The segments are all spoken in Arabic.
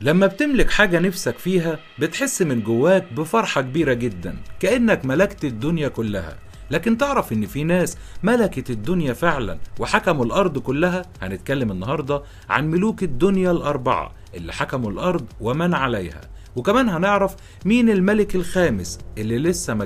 لما بتملك حاجة نفسك فيها بتحس من جواك بفرحة كبيرة جدا كأنك ملكت الدنيا كلها. لكن تعرف إن في ناس ملكت الدنيا فعلا وحكموا الأرض كلها؟ هنتكلم النهاردة عن ملوك الدنيا الأربعة اللي حكموا الأرض ومن عليها. وكمان هنعرف مين الملك الخامس اللي لسه ما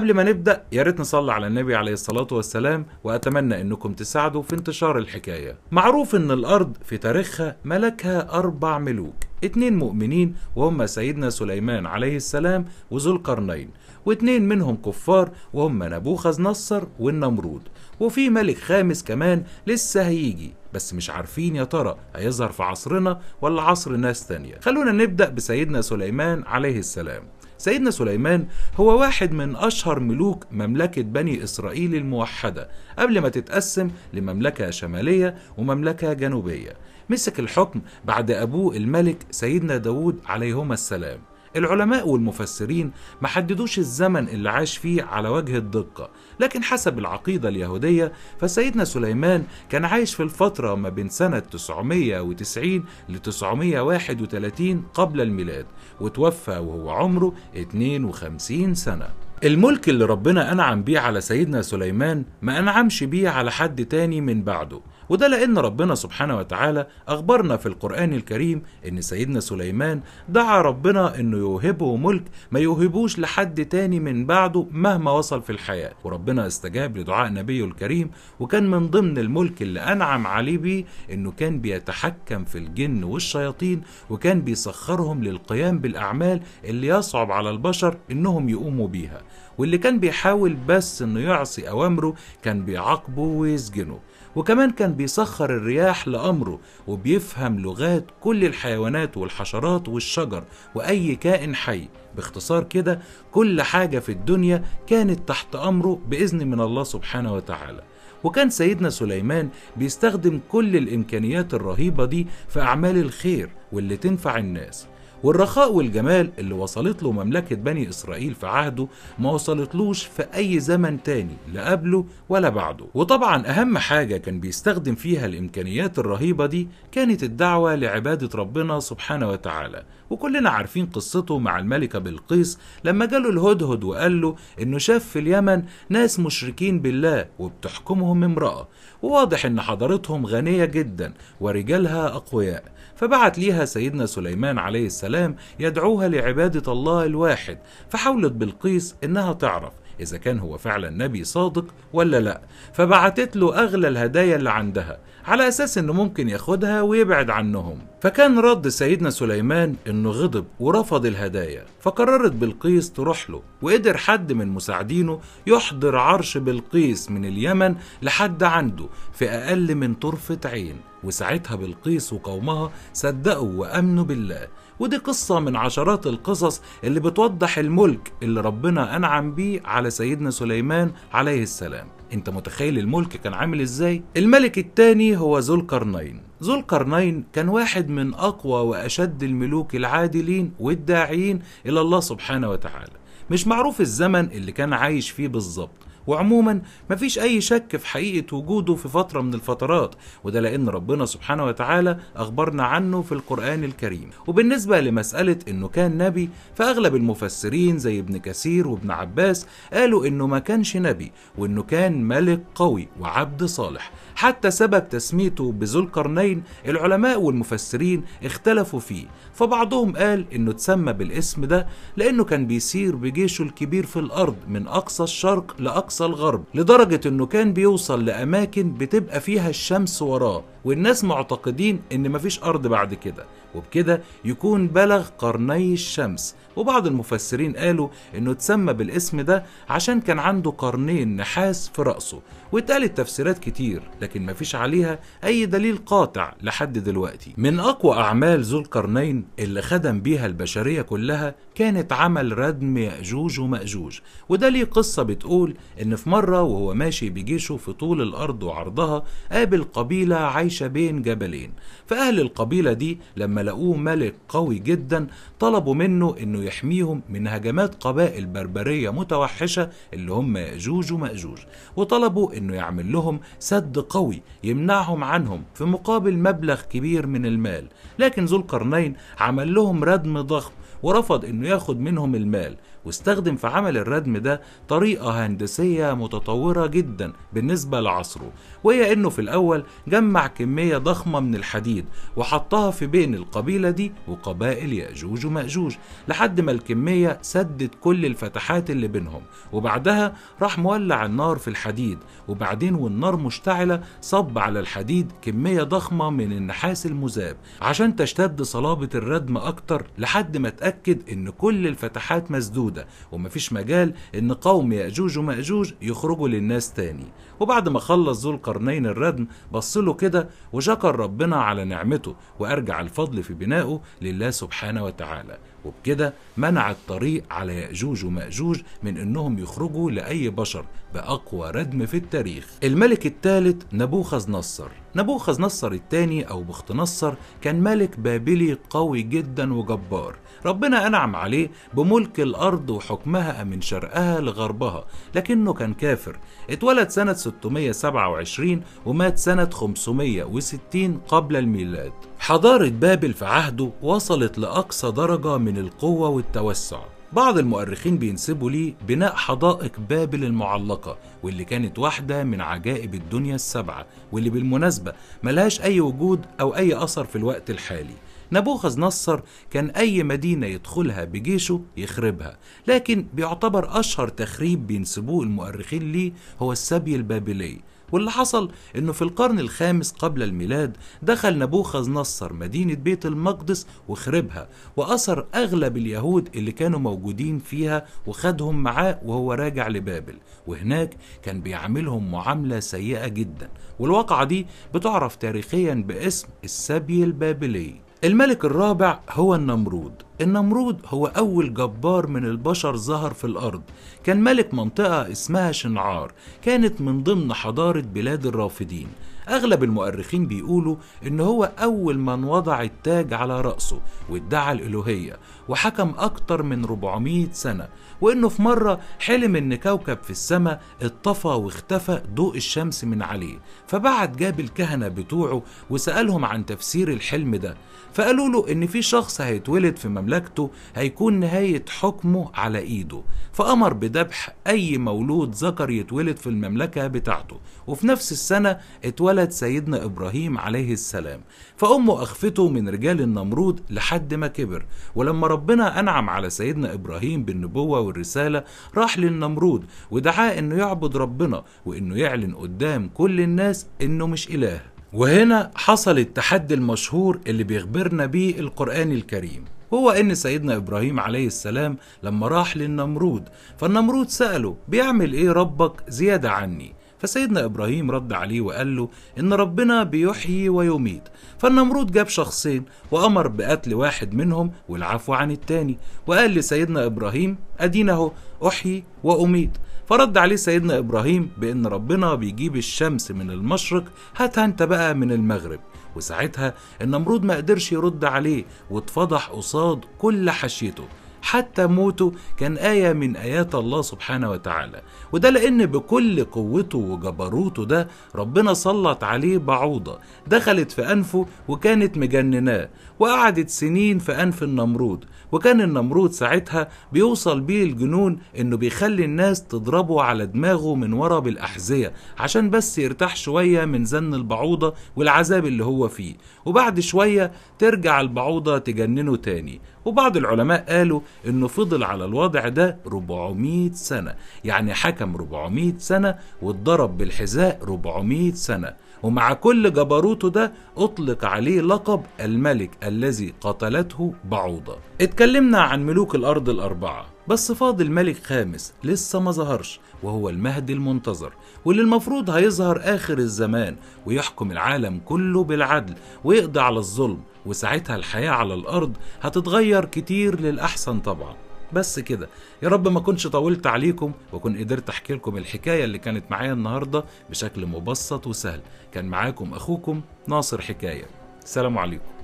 قبل ما نبدأ يا ريت نصلي على النبي عليه الصلاة والسلام وأتمنى إنكم تساعدوا في انتشار الحكاية. معروف إن الأرض في تاريخها ملكها أربع ملوك، اتنين مؤمنين وهم سيدنا سليمان عليه السلام وذو القرنين، واتنين منهم كفار وهم نبوخذ نصر والنمرود، وفي ملك خامس كمان لسه هيجي بس مش عارفين يا ترى هيظهر في عصرنا ولا عصر ناس تانية. خلونا نبدأ بسيدنا سليمان عليه السلام. سيدنا سليمان هو واحد من أشهر ملوك مملكة بني إسرائيل الموحدة قبل ما تتقسم لمملكة شمالية ومملكة جنوبية. مسك الحكم بعد أبوه الملك سيدنا داود عليهما السلام. العلماء والمفسرين ما حددوش الزمن اللي عاش فيه على وجه الدقة لكن حسب العقيدة اليهودية فسيدنا سليمان كان عايش في الفترة ما بين سنة 990 ل 931 قبل الميلاد وتوفى وهو عمره 52 سنة. الملك اللي ربنا أنعم بيه على سيدنا سليمان ما أنعمش بيه على حد تاني من بعده وده لأن ربنا سبحانه وتعالى أخبرنا في القرآن الكريم إن سيدنا سليمان دعا ربنا إنه يوهبه ملك ما يوهبوش لحد تاني من بعده مهما وصل في الحياة. وربنا استجاب لدعاء نبيه الكريم وكان من ضمن الملك اللي أنعم عليه بيه إنه كان بيتحكم في الجن والشياطين وكان بيسخرهم للقيام بالأعمال اللي يصعب على البشر إنهم يقوموا بيها. واللي كان بيحاول بس إنه يعصي أوامره كان بيعاقبه ويسجنه. وكمان كان بيسخر الرياح لأمره وبيفهم لغات كل الحيوانات والحشرات والشجر وأي كائن حي. باختصار كده كل حاجة في الدنيا كانت تحت أمره بإذن من الله سبحانه وتعالى. وكان سيدنا سليمان بيستخدم كل الإمكانيات الرهيبة دي في أعمال الخير واللي تنفع الناس. والرخاء والجمال اللي وصلت له مملكة بني إسرائيل في عهده ما وصلتلوش في أي زمن تاني لا قبله ولا بعده. وطبعا أهم حاجة كان بيستخدم فيها الإمكانيات الرهيبة دي كانت الدعوة لعبادة ربنا سبحانه وتعالى. وكلنا عارفين قصته مع الملكة بلقيس لما جاله الهدهد وقال له إنه شاف في اليمن ناس مشركين بالله وبتحكمهم امرأة. وواضح إن حضارتهم غنية جدا ورجالها أقوياء. فبعت ليها سيدنا سليمان عليه السلام يدعوها لعبادة الله الواحد فحاولت بلقيس إنها تعرف إذا كان هو فعلا نبي صادق ولا لأ. فبعتت له أغلى الهدايا اللي عندها على أساس إنه ممكن ياخدها ويبعد عنهم. فكان رد سيدنا سليمان إنه غضب ورفض الهدايا فقررت بلقيس تروح له وقدر حد من مساعدينه يحضر عرش بلقيس من اليمن لحد عنده في أقل من طرفة عين. وساعتها بلقيس وقومها صدقوا وأمنوا بالله. ودي قصة من عشرات القصص اللي بتوضح الملك اللي ربنا أنعم بيه على سيدنا سليمان عليه السلام. أنت متخيل الملك كان عامل إزاي؟ الملك التاني هو ذو القرنين. ذو القرنين كان واحد من أقوى وأشد الملوك العادلين والداعيين إلى الله سبحانه وتعالى. مش معروف الزمن اللي كان عايش فيه بالظبط. وعموما مفيش أي شك في حقيقة وجوده في فترة من الفترات وده لأن ربنا سبحانه وتعالى أخبرنا عنه في القرآن الكريم. وبالنسبة لمسألة إنه كان نبي فأغلب المفسرين زي ابن كثير وابن عباس قالوا إنه ما كانش نبي وإنه كان ملك قوي وعبد صالح. حتى سبب تسميته بذو القرنين العلماء والمفسرين اختلفوا فيه فبعضهم قال إنه تسمى بالاسم ده لأنه كان بيسير بجيشه الكبير في الأرض من أقصى الشرق لأقصى الغرب لدرجة إنه كان بيوصل لأماكن بتبقى فيها الشمس وراه. والناس معتقدين إن مفيش أرض بعد كده. وبكده يكون بلغ قرني الشمس. وبعض المفسرين قالوا إنه اتسمى بالاسم ده عشان كان عنده قرنين نحاس في رأسه. واتقالت تفسيرات كتير لكن مفيش عليها أي دليل قاطع لحد دلوقتي. من أقوى أعمال ذو القرنين اللي خدم بيها البشرية كلها كانت عمل ردم يأجوج ومأجوج. وده ليه قصة بتقول إن في مرة وهو ماشي بجيشه في طول الأرض وعرضها قابل قبيلة عايشة بين جبلين. فأهل القبيلة دي لما لقوه ملك قوي جدا طلبوا منه إنه يحميهم من هجمات قبائل بربرية متوحشة اللي هم يأجوج ومأجوج. وطلبوا إنه يعمل لهم سد قوي يمنعهم عنهم في مقابل مبلغ كبير من المال. لكن ذو القرنين عمل لهم ردم ضخم ورفض إنه ياخد منهم المال. واستخدم في عمل الردم ده طريقة هندسية متطورة جدا بالنسبة لعصره وهي إنه في الأول جمع كمية ضخمة من الحديد وحطها في بين القبيلة دي وقبائل يأجوج ومأجوج لحد ما الكمية سدت كل الفتحات اللي بينهم وبعدها راح مولع النار في الحديد وبعدين والنار مشتعلة صب على الحديد كمية ضخمة من النحاس المذاب عشان تشتد صلابة الردم أكتر لحد ما تأكد إن كل الفتحات مسدودة. ومفيش مجال إن قوم يأجوج ومأجوج يخرجوا للناس تاني. وبعد ما خلص ذو القرنين الردم بصله كده وشكر ربنا على نعمته وأرجع الفضل في بنائه لله سبحانه وتعالى. وبكده منع الطريق على يأجوج ومأجوج من إنهم يخرجوا لأي بشر بأقوى ردم في التاريخ. الملك الثالث نبوخذ نصر. نبوخذ نصر الثاني أو بخت نصر كان ملك بابلي قوي جدا وجبار. ربنا أنعم عليه بملك الأرض وحكمها من شرقها لغربها لكنه كان كافر. اتولد سنة 627 ومات سنة 560 قبل الميلاد. حضارة بابل في عهده وصلت لأقصى درجة من القوة والتوسع. بعض المؤرخين بينسبوا ليه بناء حدائق بابل المعلقة واللي كانت واحدة من عجائب الدنيا السبعة واللي بالمناسبة ملهاش أي وجود أو أي أثر في الوقت الحالي. نبوخذ نصر كان أي مدينة يدخلها بجيشه يخربها لكن بيعتبر أشهر تخريب بينسبوه المؤرخين ليه هو السبي البابلي. واللي حصل إنه في القرن الخامس قبل الميلاد دخل نبوخذ نصر مدينة بيت المقدس وخربها وأسر أغلب اليهود اللي كانوا موجودين فيها وخدهم معاه وهو راجع لبابل وهناك كان بيعاملهم معاملة سيئة جدا. والواقعة دي بتعرف تاريخيا باسم السبي البابلي. الملك الرابع هو النمرود. النمرود هو أول جبار من البشر ظهر في الأرض. كان ملك منطقة اسمها شنعار. كانت من ضمن حضارة بلاد الرافدين. أغلب المؤرخين بيقولوا إن هو أول من وضع التاج على رأسه وادعى الإلوهية وحكم أكتر من 400 سنة وإنه في مرة حلم إن كوكب في السماء اتطفى واختفى ضوء الشمس من عليه. فبعت جاب الكهنة بتوعه وسألهم عن تفسير الحلم ده. فقالوا له إن في شخص هيتولد في مملكته هيكون نهاية حكمه على إيده. فأمر بذبح أي مولود ذكر يتولد في المملكة بتاعته. وفي نفس السنة اتولد سيدنا إبراهيم عليه السلام. فأمه أخفته من رجال النمرود لحد ما كبر. ولما ربنا أنعم على سيدنا إبراهيم بالنبوة والرسالة راح للنمرود ودعاه إنه يعبد ربنا وإنه يعلن قدام كل الناس إنه مش إله. وهنا حصل التحدي المشهور اللي بيخبرنا بيه القرآن الكريم. هو إن سيدنا إبراهيم عليه السلام لما راح للنمرود فالنمرود سأله بيعمل إيه ربك زيادة عني؟ فسيدنا إبراهيم رد عليه وقال له إن ربنا بيحيي ويميت. فالنمرود جاب شخصين وأمر بقتل واحد منهم والعفو عن التاني. وقال لسيدنا إبراهيم ادينا اهو أحيي وأميت. فرد عليه سيدنا إبراهيم بإن ربنا بيجيب الشمس من المشرق هاتها أنت بقى من المغرب. وساعتها النمرود ما قدرش يرد عليه واتفضح قصاد كل حشيته. حتى موته كان آية من آيات الله سبحانه وتعالى. وده لأن بكل قوته وجبروته ده ربنا سلط عليه بعوضة. دخلت في أنفه وكانت مجنناه. وقعدت سنين في أنف النمرود. وكان النمرود ساعتها بيوصل بيه الجنون إنه بيخلي الناس تضربه على دماغه من ورا بالأحذية عشان بس يرتاح شوية من زن البعوضة والعذاب اللي هو فيه. وبعد شوية ترجع البعوضة تجننه تاني. وبعض العلماء قالوا إنه فضل على الوضع ده 400 سنة. يعني حكم 400 سنة واتضرب بالحذاء 400 سنة. ومع كل جبروته ده أطلق عليه لقب الملك الذي قتلته بعوضة. اتكلمنا عن ملوك الأرض الأربعة. بس فاضل ملك خامس لسه ما ظهرش وهو المهدي المنتظر. واللي المفروض هيظهر آخر الزمان ويحكم العالم كله بالعدل ويقضي على الظلم. وساعتها الحياة على الأرض هتتغير كتير للأحسن طبعا. بس كده يا رب ما كنتش طولت عليكم وكون قدرت أحكي لكم الحكاية اللي كانت معايا النهارده بشكل مبسط وسهل. كان معاكم أخوكم ناصر حكاية. السلام عليكم.